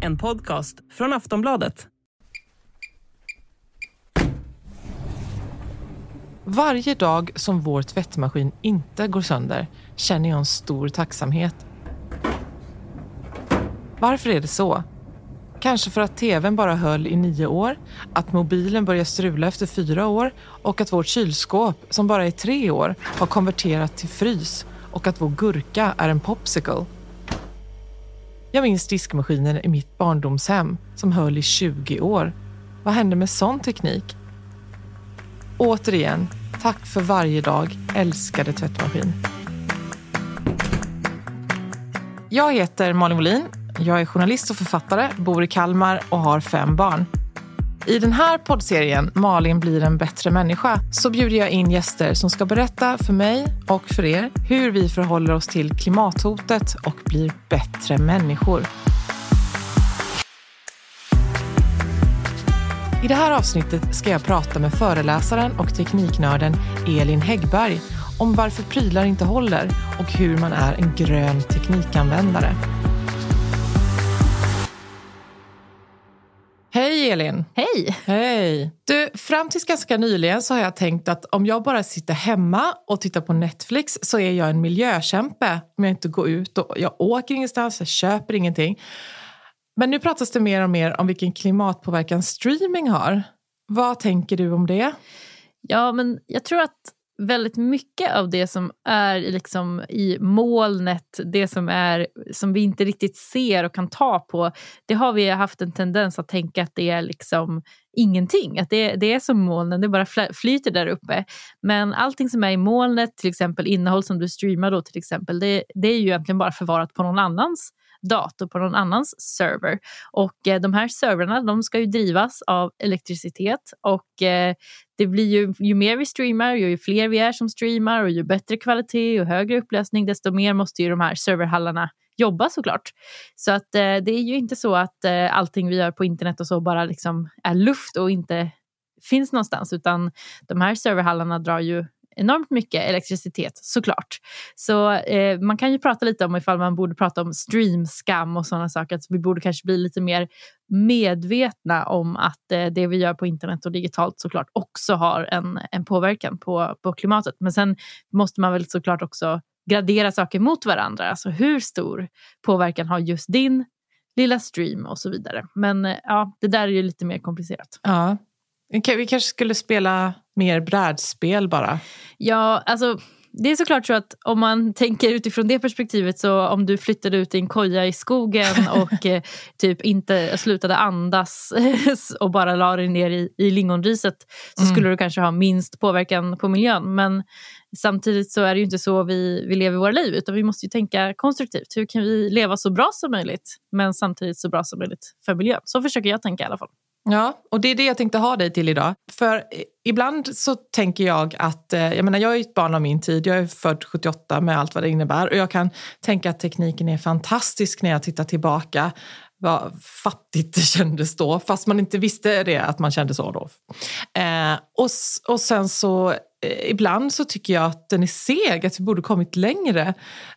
En podcast från Aftonbladet. Varje dag som vår tvättmaskin inte går sönder känner jag en stor tacksamhet. Varför är det så? Kanske för att tvn bara höll i nio år, att mobilen börjar strula efter fyra år och att vårt kylskåp, som bara är tre år, har konverterat till frys och att vår gurka är en popsicle. Jag minns diskmaskinen i mitt barndomshem som höll i 20 år. Vad hände med sån teknik? Återigen, tack för varje dag, älskade tvättmaskin. Jag heter Malin Molin. Jag är journalist och författare, bor i Kalmar och har fem barn. I den här poddserien Malin blir en bättre människa så bjuder jag in gäster som ska berätta för mig och för er hur vi förhåller oss till klimathotet och blir bättre människor. I det här avsnittet ska jag prata med föreläsaren och tekniknörden Elin Häggberg om varför prylar inte håller och hur man är en grön teknikanvändare. Hej Elin! Hej! Hej! Du, fram tills ganska nyligen så har jag tänkt att om jag bara sitter hemma och tittar på Netflix så är jag en miljökämpe om jag inte går ut och jag åker ingenstans, jag köper ingenting. Men nu pratas det mer och mer om vilken klimatpåverkan streaming har. Vad tänker du om det? Ja, men jag tror att väldigt mycket av det som är liksom i molnet, det som, är, som vi inte riktigt ser och kan ta på, det har vi haft en tendens att tänka att det är liksom ingenting. Att det, det är som molnen, det bara flyter där uppe. Men allting som är i molnet, till exempel innehåll som du streamar då till exempel, det, det är ju egentligen bara förvarat på någon annans dator på någon annans server. Och eh, de här servrarna de ska ju drivas av elektricitet och eh, det blir ju, ju mer vi streamar, ju fler vi är som streamar och ju bättre kvalitet och högre upplösning, desto mer måste ju de här serverhallarna jobba såklart. Så att eh, det är ju inte så att eh, allting vi gör på internet och så bara liksom är luft och inte finns någonstans, utan de här serverhallarna drar ju enormt mycket elektricitet såklart. Så eh, man kan ju prata lite om ifall man borde prata om streamskam och sådana saker. Att vi borde kanske bli lite mer medvetna om att eh, det vi gör på internet och digitalt såklart också har en, en påverkan på, på klimatet. Men sen måste man väl såklart också gradera saker mot varandra. Alltså hur stor påverkan har just din lilla stream och så vidare. Men eh, ja, det där är ju lite mer komplicerat. Ja, vi kanske skulle spela mer brädspel bara? Ja, alltså det är såklart så att om man tänker utifrån det perspektivet så om du flyttade ut i en koja i skogen och eh, typ inte slutade andas och bara la dig ner i, i lingonriset så mm. skulle du kanske ha minst påverkan på miljön. Men samtidigt så är det ju inte så vi, vi lever våra liv utan vi måste ju tänka konstruktivt. Hur kan vi leva så bra som möjligt men samtidigt så bra som möjligt för miljön? Så försöker jag tänka i alla fall. Ja, och det är det jag tänkte ha dig till idag. För eh, ibland så tänker jag att, eh, jag menar jag är ett barn av min tid, jag är född 78 med allt vad det innebär och jag kan tänka att tekniken är fantastisk när jag tittar tillbaka vad fattigt det kändes då, fast man inte visste det att man kände så då. Eh, och, och sen så eh, ibland så tycker jag att den är seg, att vi borde kommit längre.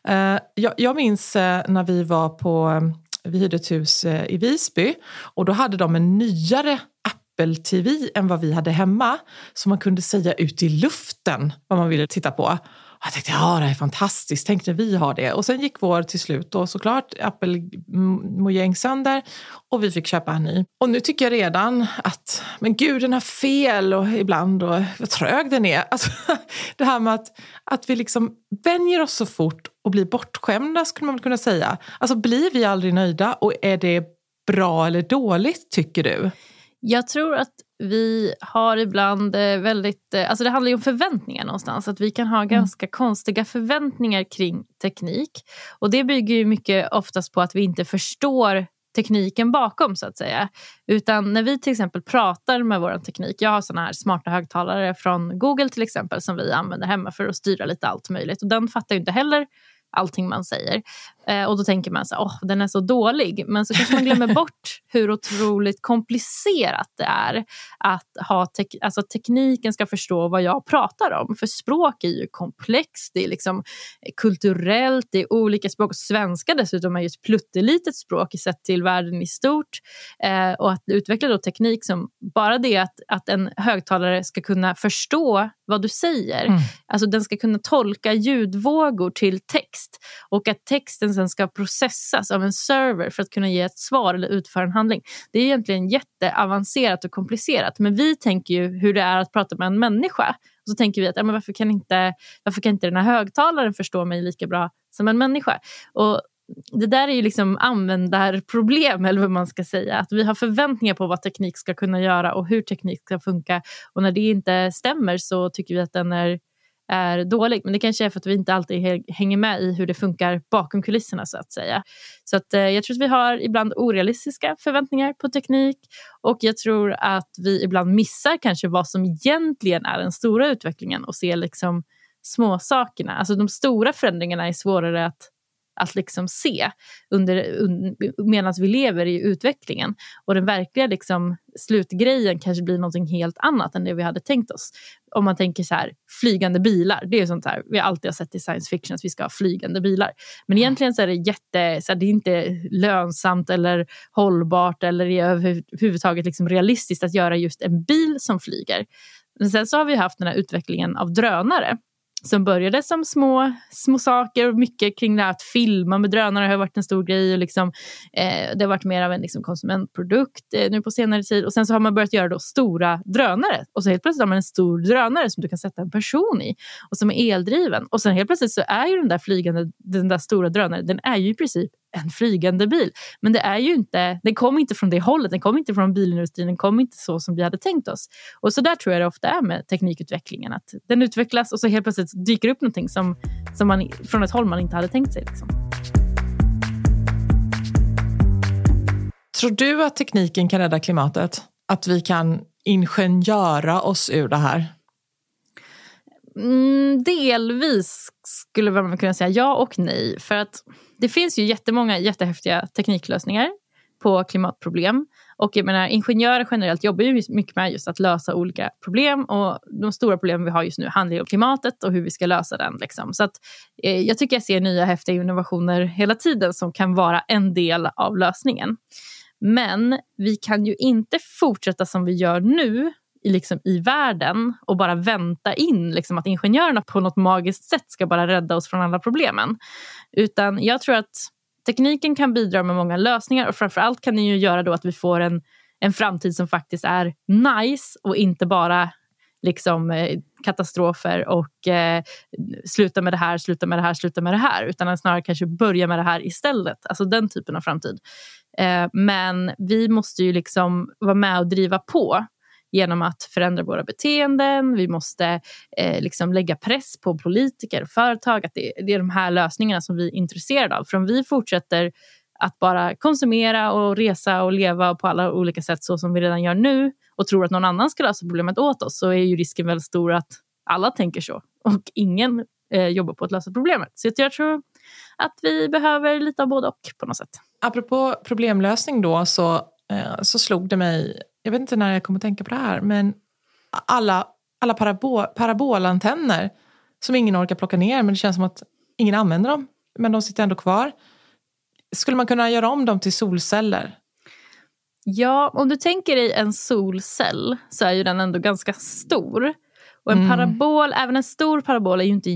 Eh, jag, jag minns eh, när vi var på eh, vi hyrde ett hus eh, i Visby och då hade de en nyare Apple TV än vad vi hade hemma. Så man kunde säga ut i luften vad man ville titta på. Jag tänkte ja, det är fantastiskt, tänk när vi har det. Och sen gick vår till slut då såklart, Apple-mojäng sönder och vi fick köpa en ny. Och nu tycker jag redan att, men gud den har fel och ibland och vad trög den är. Alltså, det här med att, att vi liksom vänjer oss så fort och blir bortskämda skulle man kunna säga. Alltså blir vi aldrig nöjda och är det bra eller dåligt tycker du? Jag tror att vi har ibland eh, väldigt... Eh, alltså det handlar ju om förväntningar någonstans. Att vi kan ha mm. ganska konstiga förväntningar kring teknik. Och Det bygger ju mycket oftast på att vi inte förstår tekniken bakom så att säga. Utan när vi till exempel pratar med vår teknik. Jag har såna här smarta högtalare från Google till exempel som vi använder hemma för att styra lite allt möjligt. Och den fattar ju inte heller allting man säger. Eh, och då tänker man så åh, den är så dålig. Men så kanske man glömmer bort hur otroligt komplicerat det är att ha tek alltså, tekniken ska förstå vad jag pratar om. För språk är ju komplext, det är liksom kulturellt, det är olika språk. Svenska dessutom är ju ett pluttelitet språk sett till världen i stort. Eh, och att utveckla då teknik som bara det att, att en högtalare ska kunna förstå vad du säger. Mm. Alltså den ska kunna tolka ljudvågor till text och att texten sen ska processas av en server för att kunna ge ett svar eller utföra en handling. Det är egentligen jätteavancerat och komplicerat men vi tänker ju hur det är att prata med en människa. Och så tänker vi att ja, men varför, kan inte, varför kan inte den här högtalaren förstå mig lika bra som en människa? Och det där är ju liksom användarproblem, eller vad man ska säga. Att vi har förväntningar på vad teknik ska kunna göra och hur teknik ska funka. Och när det inte stämmer så tycker vi att den är, är dålig. Men det kanske är för att vi inte alltid hänger med i hur det funkar bakom kulisserna så att säga. Så att, eh, jag tror att vi har ibland orealistiska förväntningar på teknik och jag tror att vi ibland missar kanske vad som egentligen är den stora utvecklingen och ser liksom småsakerna. Alltså de stora förändringarna är svårare att att liksom se under, un, medan vi lever i utvecklingen. Och den verkliga liksom, slutgrejen kanske blir något helt annat än det vi hade tänkt oss. Om man tänker så här, flygande bilar, det är sånt här vi alltid har sett i science fiction att vi ska ha flygande bilar. Men egentligen så är det jätte, så här, det är inte lönsamt eller hållbart eller överhuvudtaget liksom realistiskt att göra just en bil som flyger. Men sen så har vi haft den här utvecklingen av drönare som började som små, små saker mycket kring det här att filma med drönare har varit en stor grej och liksom, eh, det har varit mer av en liksom, konsumentprodukt eh, nu på senare tid. Och sen så har man börjat göra då stora drönare och så helt plötsligt har man en stor drönare som du kan sätta en person i och som är eldriven. Och sen helt plötsligt så är ju den där flygande, den där stora drönaren, den är ju i princip en flygande bil. Men det är ju inte, den kommer inte från det hållet, den kommer inte från bilindustrin, den kommer inte så som vi hade tänkt oss. Och så där tror jag det ofta är med teknikutvecklingen, att den utvecklas och så helt plötsligt dyker upp någonting som, som man, från ett håll man inte hade tänkt sig. Liksom. Tror du att tekniken kan rädda klimatet? Att vi kan ingenjöra oss ur det här? Mm, delvis skulle man kunna säga ja och nej. För att det finns ju jättemånga jättehäftiga tekniklösningar på klimatproblem. Och jag menar, ingenjörer generellt jobbar ju mycket med just att lösa olika problem. Och de stora problemen vi har just nu handlar ju om klimatet och hur vi ska lösa den. Liksom. Så att, eh, jag tycker jag ser nya häftiga innovationer hela tiden som kan vara en del av lösningen. Men vi kan ju inte fortsätta som vi gör nu liksom, i världen och bara vänta in liksom, att ingenjörerna på något magiskt sätt ska bara rädda oss från alla problemen. Utan jag tror att tekniken kan bidra med många lösningar och framförallt kan den ju göra då att vi får en, en framtid som faktiskt är nice och inte bara liksom, eh, katastrofer och eh, sluta med det här, sluta med det här, sluta med det här. Utan snarare kanske börja med det här istället. Alltså den typen av framtid. Eh, men vi måste ju liksom vara med och driva på genom att förändra våra beteenden. Vi måste eh, liksom lägga press på politiker och företag. Att det, det är de här lösningarna som vi är intresserade av. För om vi fortsätter att bara konsumera och resa och leva på alla olika sätt så som vi redan gör nu och tror att någon annan ska lösa problemet åt oss så är ju risken väldigt stor att alla tänker så och ingen eh, jobbar på att lösa problemet. Så jag tror att vi behöver lite av både och på något sätt. Apropå problemlösning då så, eh, så slog det mig jag vet inte när jag kommer att tänka på det här, men alla, alla parabol, parabolantenner som ingen orkar plocka ner, men det känns som att ingen använder dem, men de sitter ändå kvar. Skulle man kunna göra om dem till solceller? Ja, om du tänker dig en solcell så är ju den ändå ganska stor. Och en mm. parabol, även en stor parabol är ju inte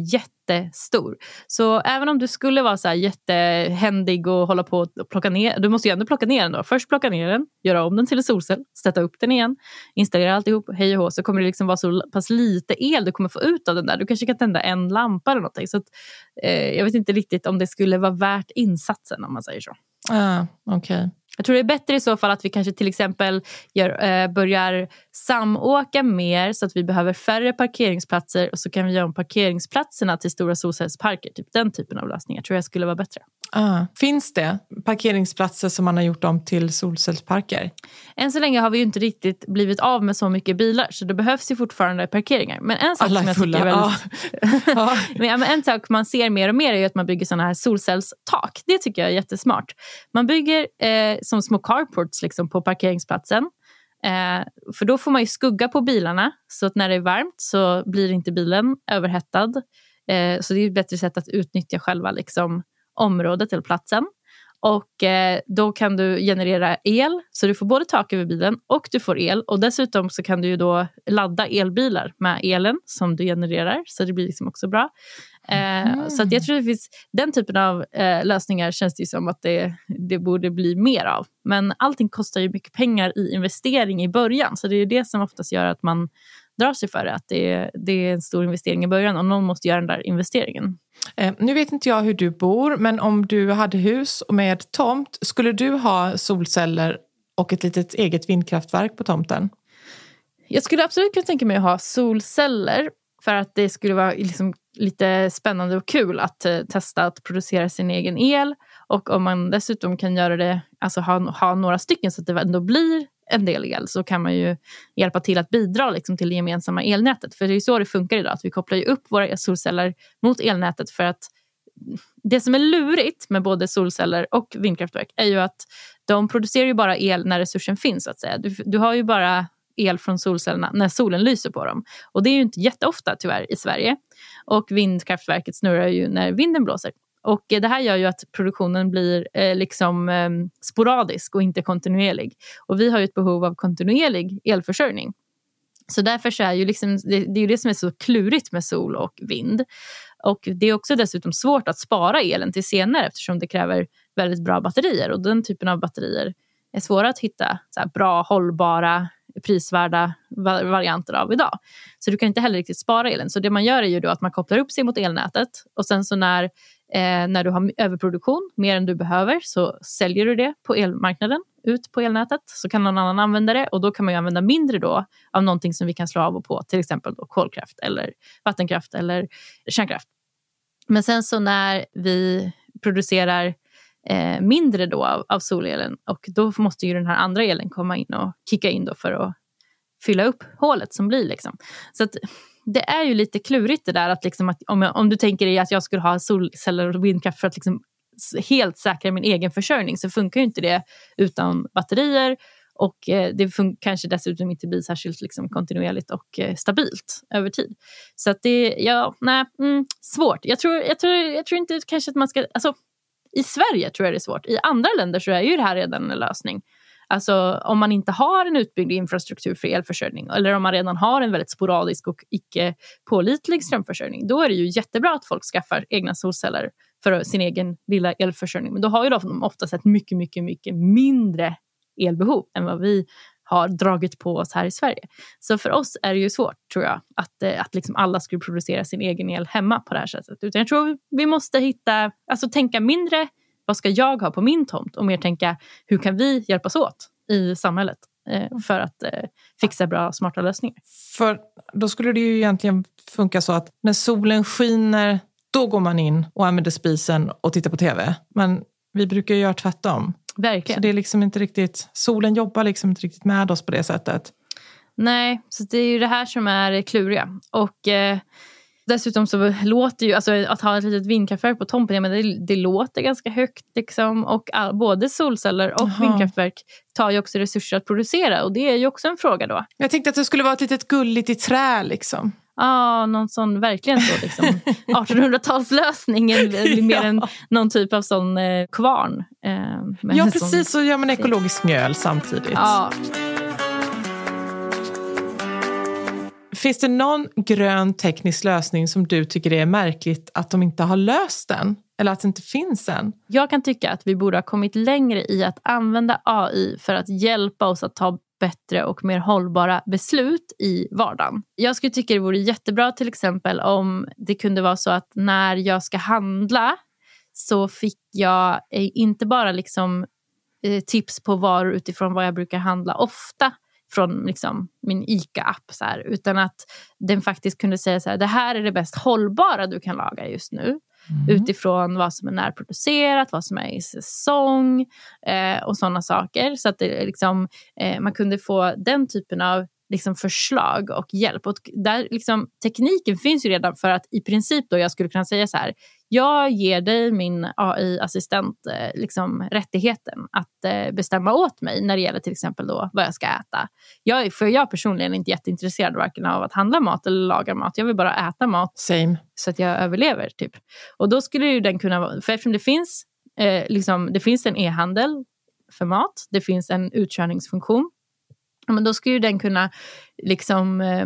jättestor. Så även om du skulle vara så här jättehändig och hålla på och plocka ner, du måste ju ändå plocka ner den då. Först plocka ner den, göra om den till en solcell, sätta upp den igen, installera alltihop, hej och hå, så kommer det liksom vara så pass lite el du kommer få ut av den där. Du kanske kan tända en lampa eller någonting. Så att, eh, jag vet inte riktigt om det skulle vara värt insatsen om man säger så. Ah, okay. Jag tror det är bättre i så fall att vi kanske till exempel gör, eh, börjar samåka mer så att vi behöver färre parkeringsplatser och så kan vi göra om parkeringsplatserna till stora solcellsparker. Typ den typen av lösningar tror jag skulle vara bättre. Ah, finns det parkeringsplatser som man har gjort om till solcellsparker? Än så länge har vi inte riktigt blivit av med så mycket bilar så det behövs ju fortfarande parkeringar. Men en sak Alla som jag fulla. Väldigt... Ah. men, en sak man ser mer och mer är att man bygger såna här solcellstak. Det tycker jag är jättesmart. Man bygger eh, som små carports liksom, på parkeringsplatsen. Eh, för då får man ju skugga på bilarna så att när det är varmt så blir inte bilen överhettad. Eh, så det är ett bättre sätt att utnyttja själva liksom, området eller platsen. Och eh, då kan du generera el, så du får både tak över bilen och du får el. Och dessutom så kan du ju då ladda elbilar med elen som du genererar, så det blir liksom också bra. Eh, mm. Så jag tror det finns den typen av eh, lösningar känns det som att det, det borde bli mer av. Men allting kostar ju mycket pengar i investering i början, så det är det som oftast gör att man drar sig för det. Att det, det är en stor investering i början och någon måste göra den där investeringen. Eh, nu vet inte jag hur du bor, men om du hade hus med tomt, skulle du ha solceller och ett litet eget vindkraftverk på tomten? Jag skulle absolut kunna tänka mig att ha solceller för att det skulle vara liksom lite spännande och kul att eh, testa att producera sin egen el. Och om man dessutom kan göra det, alltså ha, ha några stycken så att det ändå blir en del el så kan man ju hjälpa till att bidra liksom, till det gemensamma elnätet. För det är så det funkar idag, att vi kopplar ju upp våra solceller mot elnätet för att det som är lurigt med både solceller och vindkraftverk är ju att de producerar ju bara el när resursen finns. Så att säga. Du, du har ju bara el från solcellerna när solen lyser på dem. Och det är ju inte jätteofta tyvärr i Sverige. Och vindkraftverket snurrar ju när vinden blåser. Och eh, det här gör ju att produktionen blir eh, liksom eh, sporadisk och inte kontinuerlig. Och vi har ju ett behov av kontinuerlig elförsörjning. Så därför så är ju liksom, det, det är ju det som är så klurigt med sol och vind. Och det är också dessutom svårt att spara elen till senare eftersom det kräver väldigt bra batterier. Och den typen av batterier är svåra att hitta så bra, hållbara prisvärda varianter av idag. Så du kan inte heller riktigt spara elen. Så det man gör är ju då att man kopplar upp sig mot elnätet och sen så när, eh, när du har överproduktion, mer än du behöver, så säljer du det på elmarknaden ut på elnätet så kan någon annan använda det och då kan man ju använda mindre då av någonting som vi kan slå av och på, till exempel då kolkraft eller vattenkraft eller kärnkraft. Men sen så när vi producerar eh, mindre då av, av, solelen och då måste ju den här andra elen komma in och kicka in då för att fylla upp hålet som blir. Liksom. Så att, det är ju lite klurigt det där att, liksom att om, jag, om du tänker dig att jag skulle ha solceller och vindkraft för att liksom helt säkra min egen försörjning så funkar ju inte det utan batterier och eh, det kanske dessutom inte blir särskilt liksom, kontinuerligt och eh, stabilt över tid. Så att det, ja, nej, mm, svårt. Jag tror, jag, tror, jag tror inte kanske att man ska, alltså i Sverige tror jag det är svårt. I andra länder så är ju det här redan en lösning. Alltså om man inte har en utbyggd infrastruktur för elförsörjning eller om man redan har en väldigt sporadisk och icke pålitlig strömförsörjning, då är det ju jättebra att folk skaffar egna solceller för sin egen lilla elförsörjning. Men då har ju de oftast ett mycket, mycket, mycket mindre elbehov än vad vi har dragit på oss här i Sverige. Så för oss är det ju svårt, tror jag, att, eh, att liksom alla skulle producera sin egen el hemma på det här sättet. Utan jag tror vi måste hitta, alltså tänka mindre vad ska jag ha på min tomt och mer tänka hur kan vi hjälpas åt i samhället eh, för att eh, fixa bra, smarta lösningar. För då skulle det ju egentligen funka så att när solen skiner, då går man in och använder spisen och tittar på tv. Men vi brukar ju göra tvärtom. Verkligen. Så det är liksom inte riktigt, solen jobbar liksom inte riktigt med oss på det sättet. Nej, så det är ju det här som är kluriga. Och eh, dessutom så låter ju, alltså att ha ett litet vindkraftverk på tomten, men det, det låter ganska högt. Liksom. Och all, både solceller och Aha. vindkraftverk tar ju också resurser att producera och det är ju också en fråga då. Jag tänkte att det skulle vara ett litet gulligt i trä liksom. ah, någon sån verkligen så liksom 1800-talslösning mer än någon typ av sån eh, kvarn. Eh, ja, precis. Så gör man ekologisk mjöl samtidigt. Ja. Finns det någon grön teknisk lösning som du tycker är märkligt att de inte har löst den? Eller att det inte finns än? Jag kan tycka att vi borde ha kommit längre i att använda AI för att hjälpa oss att ta bättre och mer hållbara beslut i vardagen. Jag skulle tycka det vore jättebra till exempel om det kunde vara så att när jag ska handla så fick jag eh, inte bara liksom eh, tips på varor utifrån vad jag brukar handla ofta från liksom min ICA-app. utan att den faktiskt kunde säga så här, det här är det bäst hållbara du kan laga just nu. Mm. Utifrån vad som är närproducerat, vad som är i säsong eh, och sådana saker. Så att det, liksom, eh, man kunde få den typen av liksom förslag och hjälp. Och där, liksom, tekniken finns ju redan för att i princip då jag skulle kunna säga så här. Jag ger dig min AI-assistent eh, liksom, rättigheten att eh, bestämma åt mig när det gäller till exempel då vad jag ska äta. Jag, för jag personligen är inte jätteintresserad varken av att handla mat eller laga mat. Jag vill bara äta mat Same. så att jag överlever. Typ. Och då skulle ju den kunna vara, för eftersom det finns, eh, liksom, det finns en e-handel för mat, det finns en utkörningsfunktion men då skulle den kunna liksom, eh,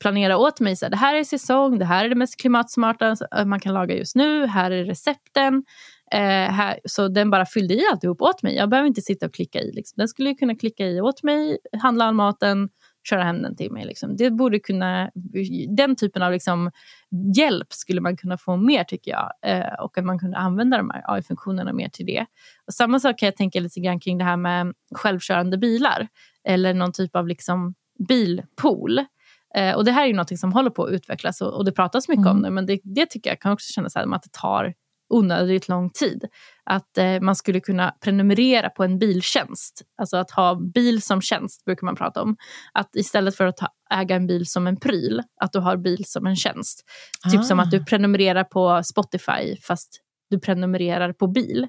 planera åt mig. Så här, det här är säsong, det här är det mest klimatsmarta eh, man kan laga just nu, här är recepten. Eh, här, så den bara fyllde i alltihop åt mig. Jag behöver inte sitta och klicka i. Liksom. Den skulle kunna klicka i åt mig, handla all maten, köra hem den till mig. Liksom. Det borde kunna, den typen av liksom, hjälp skulle man kunna få mer tycker jag. Eh, och att man kunde använda de här AI-funktionerna mer till det. Och samma sak kan jag tänka lite grann kring det här med självkörande bilar. Eller någon typ av liksom, bilpool. Eh, och det här är ju något som håller på att utvecklas och, och det pratas mycket mm. om det. Men det, det tycker jag kan också kännas som att det tar onödigt lång tid. Att eh, man skulle kunna prenumerera på en biltjänst. Alltså att ha bil som tjänst brukar man prata om. Att istället för att ha, äga en bil som en pryl, att du har bil som en tjänst. Ah. Typ som att du ah. prenumererar på Spotify fast du prenumererar på bil.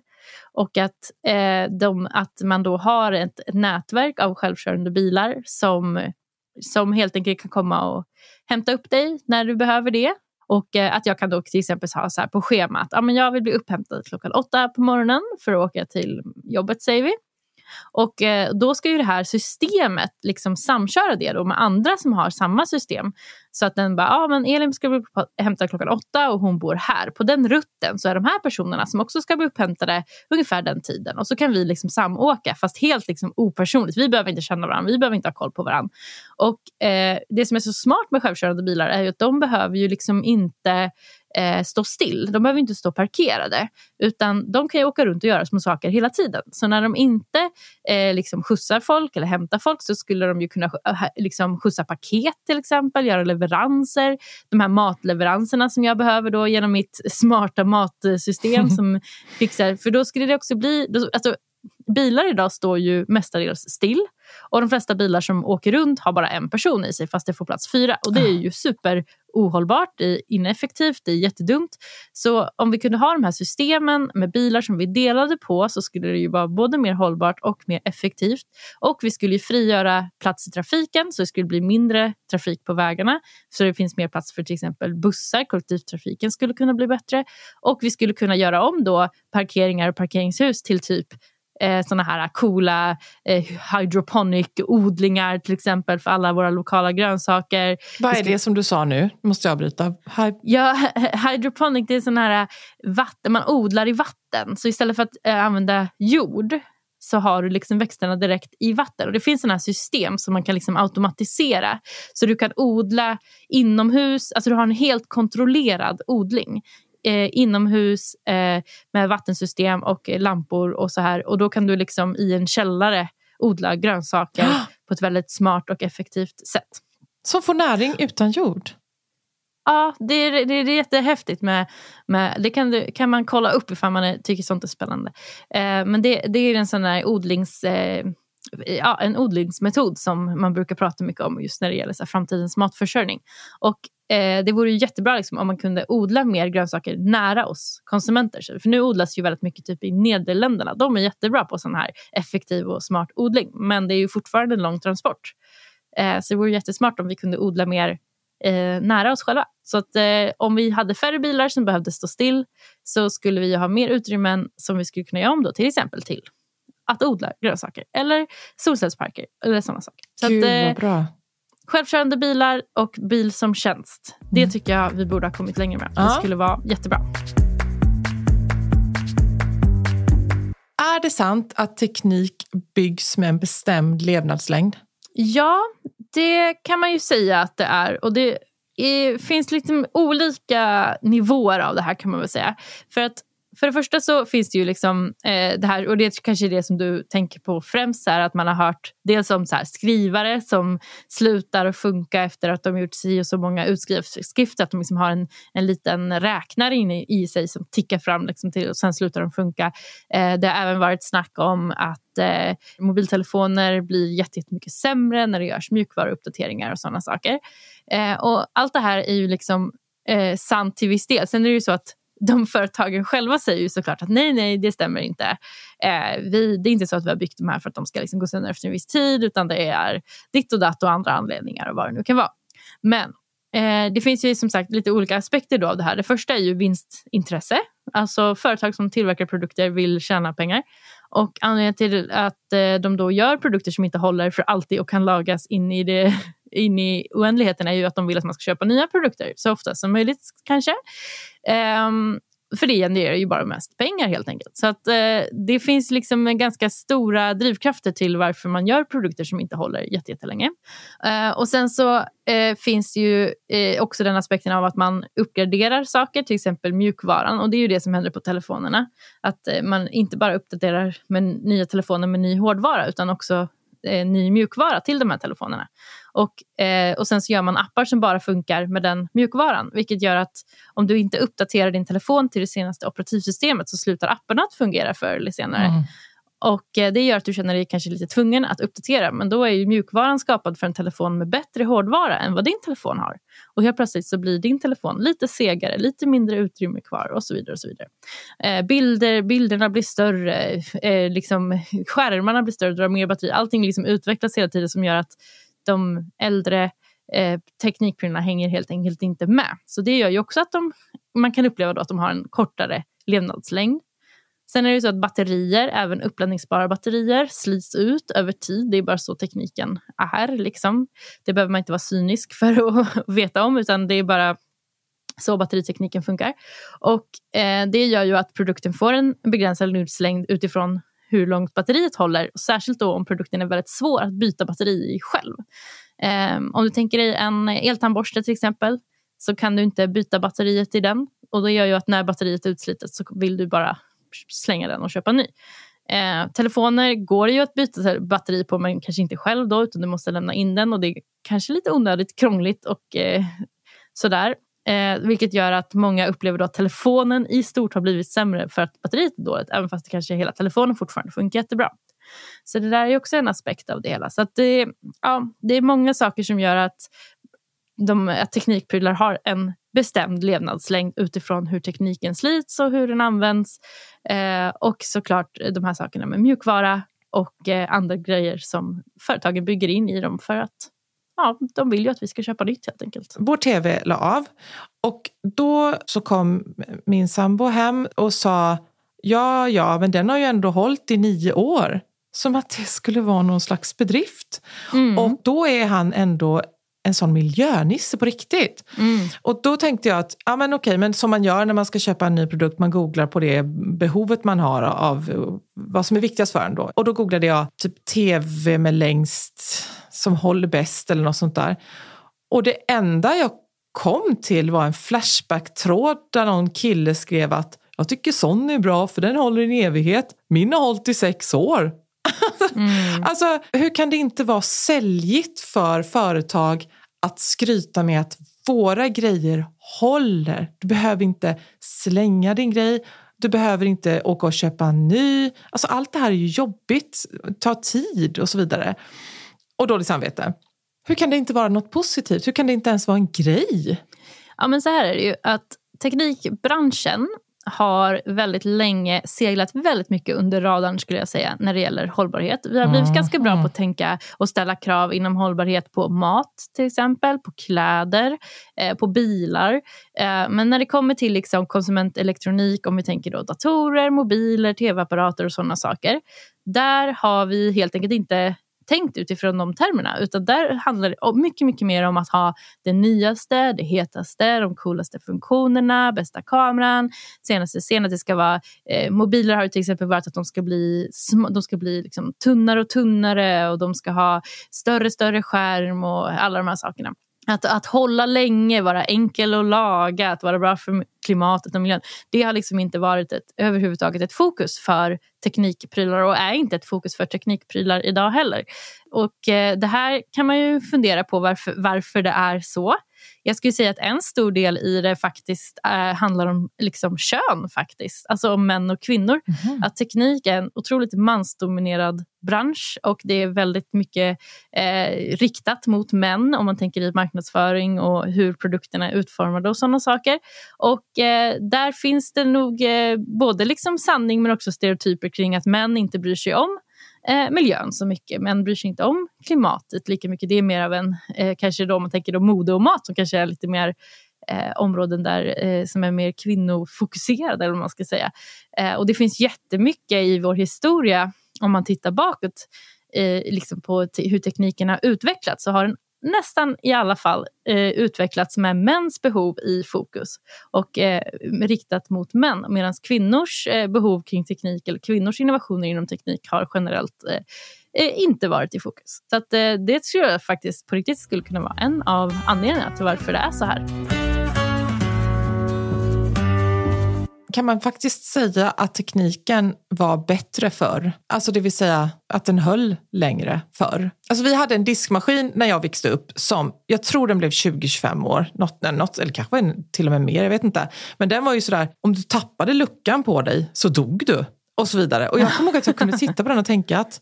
Och att, eh, de, att man då har ett, ett nätverk av självkörande bilar som, som helt enkelt kan komma och hämta upp dig när du behöver det och eh, att jag kan då till exempel ha så här på schemat, ja, men jag vill bli upphämtad klockan åtta på morgonen för att åka till jobbet säger vi. Och eh, då ska ju det här systemet liksom samköra det då med andra som har samma system. Så att den bara, ja men Elin ska bli hämtad klockan åtta och hon bor här. På den rutten så är de här personerna som också ska bli upphämtade ungefär den tiden. Och så kan vi liksom samåka fast helt liksom opersonligt. Vi behöver inte känna varandra, vi behöver inte ha koll på varandra. Och eh, det som är så smart med självkörande bilar är ju att de behöver ju liksom inte eh, stå still. De behöver inte stå parkerade. Utan de kan ju åka runt och göra små saker hela tiden. Så när de inte eh, liksom skjutsar folk eller hämtar folk så skulle de ju kunna eh, liksom skjutsa paket till exempel, göra leveranser. De här matleveranserna som jag behöver då genom mitt smarta matsystem som fixar. För då skulle det också bli... Alltså, bilar idag står ju mestadels still. Och de flesta bilar som åker runt har bara en person i sig fast det får plats fyra. Och det är ju super ohållbart, det är ineffektivt, det är jättedumt. Så om vi kunde ha de här systemen med bilar som vi delade på så skulle det ju vara både mer hållbart och mer effektivt. Och vi skulle frigöra plats i trafiken så det skulle bli mindre trafik på vägarna. Så det finns mer plats för till exempel bussar, kollektivtrafiken skulle kunna bli bättre. Och vi skulle kunna göra om då parkeringar och parkeringshus till typ eh, såna här coola eh, hydroponic-odlingar till exempel för alla våra lokala grönsaker. Vad är det som du sa nu? måste jag avbryta. Hy ja, hydroponic det är sån här vatten, man odlar i vatten. Så istället för att eh, använda jord så har du liksom växterna direkt i vatten. Och Det finns sådana system som man kan liksom automatisera. Så du kan odla inomhus, alltså du har en helt kontrollerad odling eh, inomhus eh, med vattensystem och lampor och så här. Och då kan du liksom i en källare odla grönsaker på ett väldigt smart och effektivt sätt. Som får näring utan jord? Ja, det är, det är jättehäftigt. Med, med, det kan, du, kan man kolla upp ifall man är, tycker sånt är spännande. Eh, men det, det är en sån där odlings... Eh, ja, en odlingsmetod som man brukar prata mycket om just när det gäller så här, framtidens matförsörjning. Och eh, det vore ju jättebra liksom, om man kunde odla mer grönsaker nära oss konsumenter. För nu odlas ju väldigt mycket typ i Nederländerna. De är jättebra på sån här effektiv och smart odling. Men det är ju fortfarande en lång transport. Eh, så det vore jättesmart om vi kunde odla mer eh, nära oss själva. Så att eh, om vi hade färre bilar som behövde stå still så skulle vi ha mer utrymmen som vi skulle kunna göra om då, till exempel till att odla grönsaker eller solcellsparker eller sådana saker. Så Gud, att, eh, vad bra. Självkörande bilar och bil som tjänst. Det tycker jag vi borde ha kommit längre med. Det skulle vara jättebra. Är det sant att teknik byggs med en bestämd levnadslängd? Ja, det kan man ju säga att det är. Och det är, finns liksom olika nivåer av det här kan man väl säga. För att för det första så finns det ju liksom eh, det här, och det kanske är det som du tänker på främst, så här, att man har hört dels om så här, skrivare som slutar att funka efter att de gjort si och så många utskrifter, att de liksom har en, en liten räknare inne i sig som tickar fram liksom till, och sen slutar de funka. Eh, det har även varit snack om att eh, mobiltelefoner blir jätte- jättemycket sämre när det görs mjukvaruuppdateringar och sådana saker. Eh, och allt det här är ju liksom eh, sant till viss del. Sen är det ju så att de företagen själva säger ju såklart att nej, nej, det stämmer inte. Eh, vi, det är inte så att vi har byggt de här för att de ska liksom gå sönder efter en viss tid, utan det är ditt och datt och andra anledningar och vad det nu kan vara. Men eh, det finns ju som sagt lite olika aspekter då av det här. Det första är ju vinstintresse. Alltså företag som tillverkar produkter vill tjäna pengar. Och anledningen till att eh, de då gör produkter som inte håller för alltid och kan lagas in i, det, in i oändligheten är ju att de vill att man ska köpa nya produkter så ofta som möjligt kanske. Um, för det genererar ju bara mest pengar helt enkelt. Så att, eh, det finns liksom ganska stora drivkrafter till varför man gör produkter som inte håller jätte- jättelänge. Eh, och sen så eh, finns ju eh, också den aspekten av att man uppgraderar saker, till exempel mjukvaran. Och det är ju det som händer på telefonerna. Att eh, man inte bara uppdaterar med nya telefoner med ny hårdvara utan också eh, ny mjukvara till de här telefonerna. Och, eh, och sen så gör man appar som bara funkar med den mjukvaran. Vilket gör att om du inte uppdaterar din telefon till det senaste operativsystemet så slutar apparna att fungera förr eller senare. Mm. Och eh, Det gör att du känner dig kanske lite tvungen att uppdatera. Men då är ju mjukvaran skapad för en telefon med bättre hårdvara än vad din telefon har. Och helt plötsligt så blir din telefon lite segare, lite mindre utrymme kvar och så vidare. och så vidare. Eh, bilder, bilderna blir större, eh, liksom, skärmarna blir större, drar mer batteri. Allting liksom utvecklas hela tiden som gör att de äldre eh, teknikprylarna hänger helt enkelt inte med. Så det gör ju också att de, man kan uppleva då att de har en kortare levnadslängd. Sen är det ju så att batterier, även uppladdningsbara batterier, slits ut över tid. Det är bara så tekniken är. Liksom. Det behöver man inte vara cynisk för att veta om, utan det är bara så batteritekniken funkar. Och eh, Det gör ju att produkten får en begränsad livslängd utifrån hur långt batteriet håller. Särskilt då om produkten är väldigt svår att byta batteri i själv. Eh, om du tänker dig en eltandborste till exempel så kan du inte byta batteriet i den. Och Det gör ju att när batteriet är utslitet så vill du bara slänga den och köpa ny. Eh, telefoner går ju att byta batteri på men kanske inte själv då utan du måste lämna in den och det är kanske lite onödigt krångligt och eh, sådär. Eh, vilket gör att många upplever då att telefonen i stort har blivit sämre för att batteriet är dåligt även fast det kanske hela telefonen fortfarande funkar jättebra. Så det där är också en aspekt av det hela. Så att det, ja, det är många saker som gör att, de, att teknikprylar har en bestämd levnadslängd utifrån hur tekniken slits och hur den används. Eh, och såklart de här sakerna med mjukvara och eh, andra grejer som företagen bygger in i dem för att ja, de vill ju att vi ska köpa nytt helt enkelt. Vår tv la av och då så kom min sambo hem och sa ja, ja, men den har ju ändå hållit i nio år. Som att det skulle vara någon slags bedrift. Mm. Och då är han ändå en sån miljönisse på riktigt. Mm. Och då tänkte jag att, ja men okej, men som man gör när man ska köpa en ny produkt, man googlar på det behovet man har av vad som är viktigast för en då. Och då googlade jag typ tv med längst, som håller bäst eller något sånt där. Och det enda jag kom till var en Flashback-tråd där någon kille skrev att jag tycker sån är bra för den håller i en evighet. Min har hållit i sex år. Mm. Alltså, hur kan det inte vara säljigt för företag att skryta med att våra grejer håller? Du behöver inte slänga din grej, du behöver inte åka och köpa en ny. Alltså, allt det här är ju jobbigt, tar tid och så vidare. Och dåligt samvete. Hur kan det inte vara något positivt? Hur kan det inte ens vara en grej? Ja, men så här är det ju att teknikbranschen har väldigt länge seglat väldigt mycket under radarn skulle jag säga när det gäller hållbarhet. Vi har blivit mm. ganska bra på att tänka och ställa krav inom hållbarhet på mat till exempel, på kläder, eh, på bilar. Eh, men när det kommer till liksom konsumentelektronik, om vi tänker då datorer, mobiler, tv-apparater och sådana saker. Där har vi helt enkelt inte tänkt utifrån de termerna. Utan där handlar det mycket, mycket mer om att ha det nyaste, det hetaste, de coolaste funktionerna, bästa kameran, senaste senaste ska vara... Eh, mobiler har ju till exempel varit att de ska bli, de ska bli liksom tunnare och tunnare och de ska ha större större skärm och alla de här sakerna. Att, att hålla länge, vara enkel att laga, att vara bra för klimatet och miljön. Det har liksom inte varit ett, överhuvudtaget ett fokus för teknikprylar och är inte ett fokus för teknikprylar idag heller. Och eh, det här kan man ju fundera på varför, varför det är så. Jag skulle säga att en stor del i det faktiskt äh, handlar om liksom kön, faktiskt. alltså om män och kvinnor. Mm. Att teknik är en otroligt mansdominerad bransch och det är väldigt mycket eh, riktat mot män om man tänker i marknadsföring och hur produkterna är utformade och sådana saker. Och eh, där finns det nog eh, både liksom sanning men också stereotyper kring att män inte bryr sig om eh, miljön så mycket. men bryr sig inte om klimatet lika mycket. Det är mer av en, eh, kanske då om man tänker då mode och mat som kanske är lite mer eh, områden där, eh, som är mer kvinnofokuserade. Eller vad man ska säga. Eh, och det finns jättemycket i vår historia om man tittar bakåt eh, liksom på hur tekniken har utvecklats så har den nästan i alla fall eh, utvecklats med mäns behov i fokus och eh, riktat mot män medan kvinnors eh, behov kring teknik eller kvinnors innovationer inom teknik har generellt eh, eh, inte varit i fokus. Så att, eh, det tror jag faktiskt på riktigt skulle kunna vara en av anledningarna till varför det är så här. Kan man faktiskt säga att tekniken var bättre förr? Alltså det vill säga att den höll längre förr. Alltså vi hade en diskmaskin när jag växte upp som, jag tror den blev 20-25 år, något, något, eller kanske till och med mer, jag vet inte. Men den var ju sådär, om du tappade luckan på dig så dog du och så vidare. Och jag kommer ihåg att jag kunde titta på den och tänka att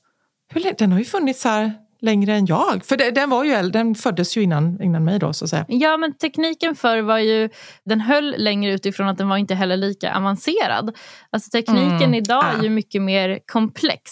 hur, den har ju funnits här längre än jag. För det, den, var ju, den föddes ju innan, innan mig. Då, så att säga. Ja, men tekniken förr var ju... Den höll längre utifrån att den var inte heller lika avancerad. Alltså tekniken mm. idag är ju mycket mer komplex.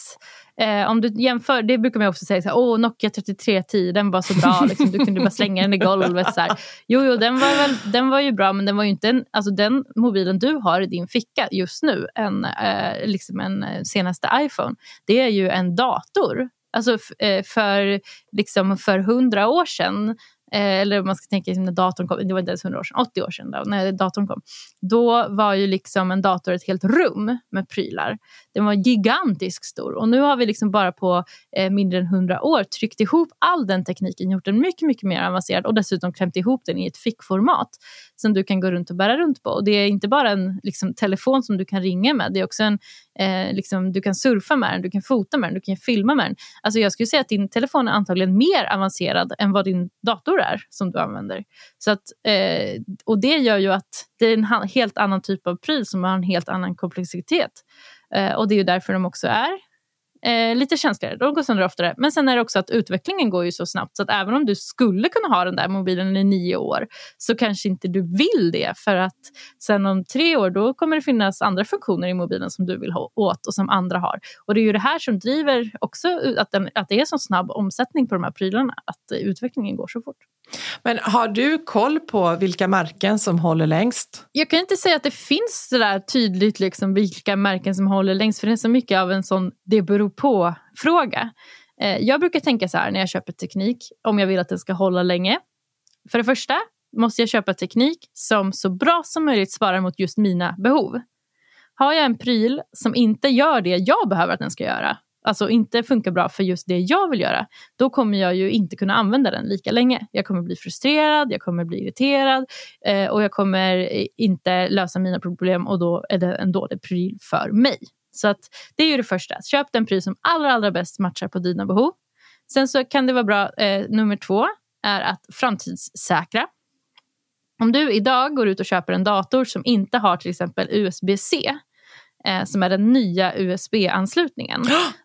Eh, om du jämför, det brukar man också säga, så här, Åh, Nokia 3310, den var så bra, liksom, du kunde bara slänga den i golvet. Så här. Jo, jo den, var väl, den var ju bra, men den var ju inte en, alltså, den mobilen du har i din ficka just nu, en, eh, liksom en eh, senaste iPhone, det är ju en dator. Alltså eh, för, liksom för hundra år sedan eh, eller man ska tänka liksom när datorn kom, det var inte ens 100 år sedan, 80 år sedan då, när datorn kom. Då var ju liksom en dator ett helt rum med prylar. Den var gigantiskt stor och nu har vi liksom bara på eh, mindre än 100 år tryckt ihop all den tekniken, gjort den mycket, mycket mer avancerad och dessutom klämt ihop den i ett fickformat som du kan gå runt och bära runt på. Och det är inte bara en liksom, telefon som du kan ringa med, det är också en, eh, liksom, du kan surfa med den, du kan fota med den, du kan filma med den. Alltså jag skulle säga att din telefon är antagligen mer avancerad än vad din dator är som du använder. Så att, eh, och det gör ju att det är en helt annan typ av pryl som har en helt annan komplexitet. Eh, och det är ju därför de också är eh, lite känsligare. De går sönder oftare. Men sen är det också att utvecklingen går ju så snabbt så att även om du skulle kunna ha den där mobilen i nio år så kanske inte du vill det för att sen om tre år då kommer det finnas andra funktioner i mobilen som du vill ha åt och som andra har. Och det är ju det här som driver också att, den, att det är så snabb omsättning på de här prylarna, att utvecklingen går så fort. Men har du koll på vilka märken som håller längst? Jag kan inte säga att det finns så där tydligt liksom vilka märken som håller längst för det är så mycket av en sån det beror på-fråga. Eh, jag brukar tänka så här när jag köper teknik, om jag vill att den ska hålla länge. För det första måste jag köpa teknik som så bra som möjligt svarar mot just mina behov. Har jag en pryl som inte gör det jag behöver att den ska göra, alltså inte funkar bra för just det jag vill göra, då kommer jag ju inte kunna använda den lika länge. Jag kommer bli frustrerad, jag kommer bli irriterad eh, och jag kommer inte lösa mina problem och då är det en dålig pryl för mig. Så att det är ju det första. Köp den pryl som allra, allra bäst matchar på dina behov. Sen så kan det vara bra, eh, nummer två är att framtidssäkra. Om du idag går ut och köper en dator som inte har till exempel USB-C eh, som är den nya USB-anslutningen.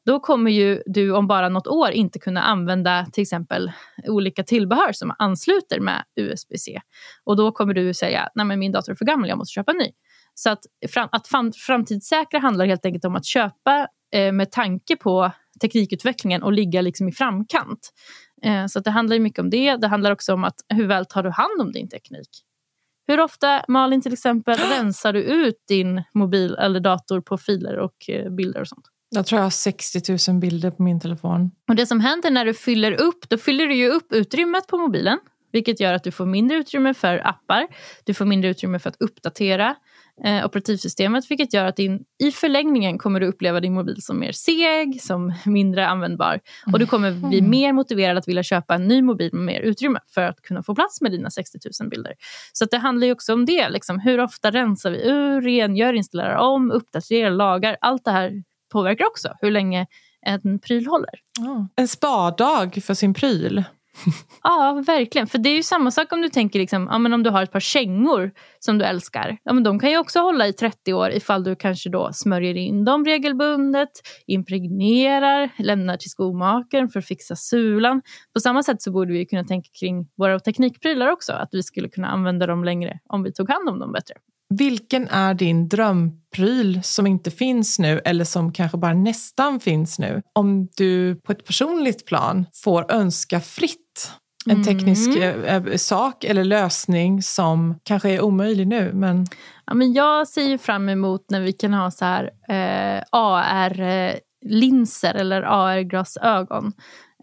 Då kommer ju du om bara något år inte kunna använda till exempel olika tillbehör som ansluter med USB-C. Och då kommer du säga, nej men min dator är för gammal, jag måste köpa en ny. Så att, fram, att fram, framtidssäkra handlar helt enkelt om att köpa eh, med tanke på teknikutvecklingen och ligga liksom i framkant. Eh, så det handlar mycket om det. Det handlar också om att hur väl tar du hand om din teknik? Hur ofta, Malin till exempel, rensar du ut din mobil eller dator på filer och eh, bilder och sånt? Jag tror jag har 60 000 bilder på min telefon. Och Det som händer när du fyller upp, då fyller du ju upp utrymmet på mobilen. Vilket gör att du får mindre utrymme för appar. Du får mindre utrymme för att uppdatera eh, operativsystemet. Vilket gör att din, i förlängningen kommer du uppleva din mobil som mer seg, som mindre användbar. Och du kommer bli mm. mer motiverad att vilja köpa en ny mobil med mer utrymme för att kunna få plats med dina 60 000 bilder. Så det handlar ju också om det. Liksom. Hur ofta rensar vi ur, rengör, installerar om, uppdaterar, lagar. Allt det här påverkar också hur länge en pryl håller. Oh. En spardag för sin pryl. ja, verkligen. För det är ju samma sak om du tänker liksom, ja, men om du har ett par kängor som du älskar. Ja, men de kan ju också hålla i 30 år ifall du kanske då smörjer in dem regelbundet, impregnerar, lämnar till skomakaren för att fixa sulan. På samma sätt så borde vi kunna tänka kring våra teknikprylar också, att vi skulle kunna använda dem längre om vi tog hand om dem bättre. Vilken är din drömpryl som inte finns nu eller som kanske bara nästan finns nu? Om du på ett personligt plan får önska fritt en teknisk mm. Eh, sak eller lösning som kanske är omöjlig nu. Men... Ja, men jag ser fram emot när vi kan ha så här eh, AR-linser eller AR-glasögon.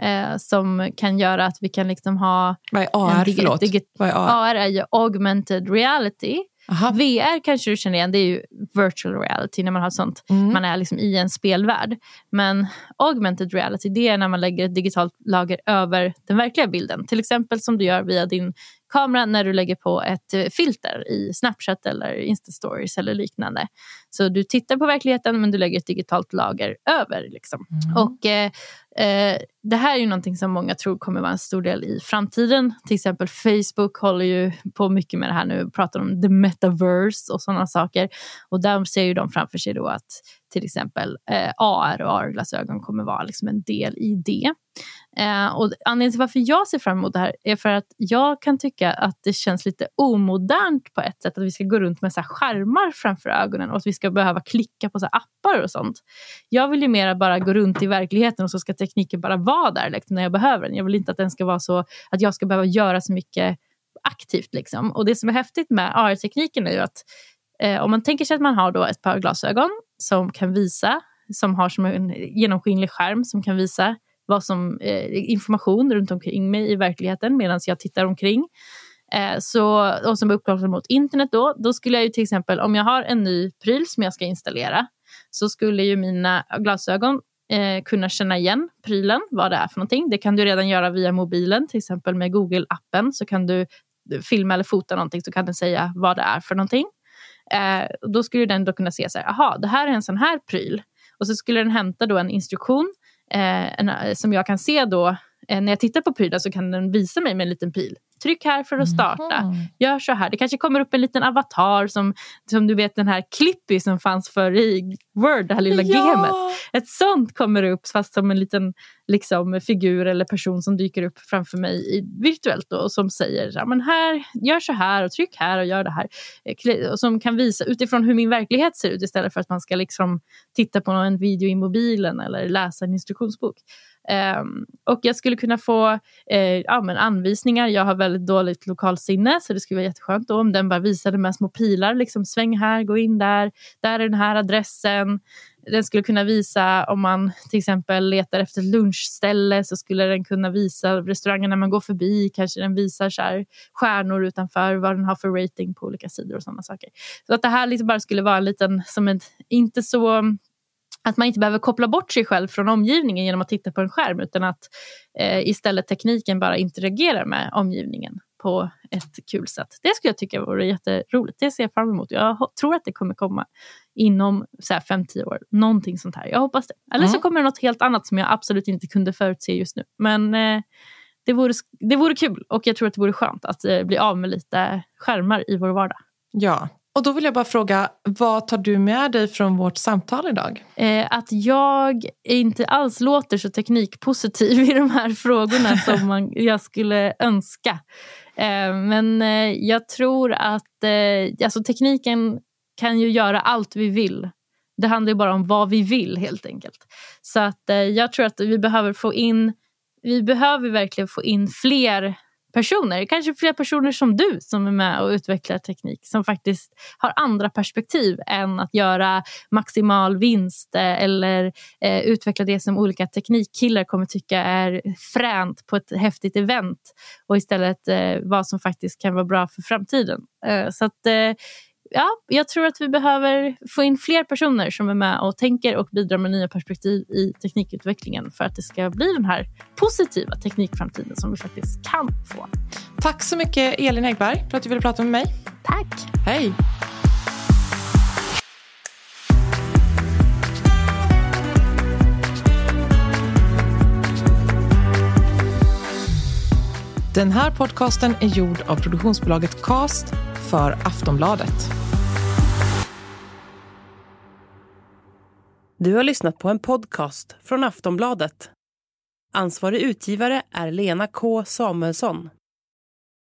Eh, som kan göra att vi kan liksom ha... Vad är AR? Förlåt. Vad är AR? AR är ju augmented reality. Aha. VR kanske du känner igen, det är ju virtual reality när man har sånt. Mm. Man är liksom i en spelvärld. Men augmented reality det är när man lägger ett digitalt lager över den verkliga bilden. Till exempel som du gör via din kamera när du lägger på ett eh, filter i Snapchat eller Instastories eller liknande. Så du tittar på verkligheten men du lägger ett digitalt lager över. Liksom. Mm. Och eh, eh, Det här är ju någonting som många tror kommer vara en stor del i framtiden. Till exempel Facebook håller ju på mycket med det här nu pratar om the metaverse och sådana saker. Och där ser ju de framför sig då att till exempel eh, AR och AR-glasögon kommer vara liksom en del i det. Eh, och anledningen till varför jag ser fram emot det här är för att jag kan tycka att det känns lite omodernt på ett sätt att vi ska gå runt med så skärmar framför ögonen och att vi ska behöva klicka på så appar och sånt. Jag vill ju mer bara gå runt i verkligheten och så ska tekniken bara vara där liksom, när jag behöver den. Jag vill inte att den ska vara så att jag ska behöva göra så mycket aktivt. Liksom. Och det som är häftigt med AR-tekniken är ju att eh, om man tänker sig att man har då ett par glasögon som kan visa, som har som en genomskinlig skärm som kan visa vad som, eh, information runt omkring mig i verkligheten medan jag tittar omkring. Eh, så, och som är uppkopplad mot internet då, då skulle jag ju till exempel om jag har en ny pryl som jag ska installera så skulle ju mina glasögon eh, kunna känna igen prylen, vad det är för någonting. Det kan du redan göra via mobilen, till exempel med Google-appen så kan du filma eller fota någonting så kan den säga vad det är för någonting. Eh, då skulle den då kunna se så här, aha, det här är en sån här pryl. Och så skulle den hämta då en instruktion eh, en, eh, som jag kan se då eh, när jag tittar på prylen så kan den visa mig med en liten pil. Tryck här för att starta. Mm. Gör så här. Det kanske kommer upp en liten avatar som, som du vet den här Clippy som fanns för i Word, det här lilla ja. gamet. Ett sånt kommer upp fast som en liten liksom, figur eller person som dyker upp framför mig i, virtuellt då, och som säger ja, men här, gör så här och tryck här och gör det här. Eh, och som kan visa utifrån hur min verklighet ser ut istället för att man ska liksom titta på en video i mobilen eller läsa en instruktionsbok. Um, och jag skulle kunna få eh, ja, men anvisningar. Jag har väldigt dåligt lokalsinne så det skulle vara jätteskönt då, om den bara visade med små pilar. Liksom, sväng här, gå in där. Där är den här adressen. Den skulle kunna visa om man till exempel letar efter lunchställe så skulle den kunna visa restaurangen när man går förbi. Kanske den visar så här, stjärnor utanför vad den har för rating på olika sidor och sådana saker. Så att det här liksom bara skulle vara en liten, som ett, inte så att man inte behöver koppla bort sig själv från omgivningen genom att titta på en skärm utan att eh, istället tekniken bara interagerar med omgivningen på ett kul sätt. Det skulle jag tycka vore jätteroligt. Det ser jag fram emot. Jag tror att det kommer komma inom 5-10 år. Någonting sånt här. Jag hoppas det. Eller mm. så kommer det något helt annat som jag absolut inte kunde förutse just nu. Men eh, det, vore, det vore kul och jag tror att det vore skönt att eh, bli av med lite skärmar i vår vardag. Ja, och då vill jag bara fråga, vad tar du med dig från vårt samtal idag? Eh, att jag inte alls låter så teknikpositiv i de här frågorna som man, jag skulle önska. Eh, men eh, jag tror att eh, alltså tekniken kan ju göra allt vi vill. Det handlar ju bara om vad vi vill helt enkelt. Så att jag tror att vi behöver få in, vi behöver verkligen få in fler personer, kanske fler personer som du som är med och utvecklar teknik som faktiskt har andra perspektiv än att göra maximal vinst eh, eller eh, utveckla det som olika teknikkillar kommer tycka är fränt på ett häftigt event och istället eh, vad som faktiskt kan vara bra för framtiden. Eh, så att eh, ja, jag tror att vi behöver få in fler personer som är med och tänker och bidrar med nya perspektiv i teknikutvecklingen för att det ska bli den här positiva teknikframtiden som vi faktiskt kan få. Tack så mycket Elin Häggberg för att du ville prata med mig. Tack! Hej! Den här podcasten är gjord av produktionsbolaget Cast för Aftonbladet. Du har lyssnat på en podcast från Aftonbladet. Ansvarig utgivare är Lena K Samuelsson.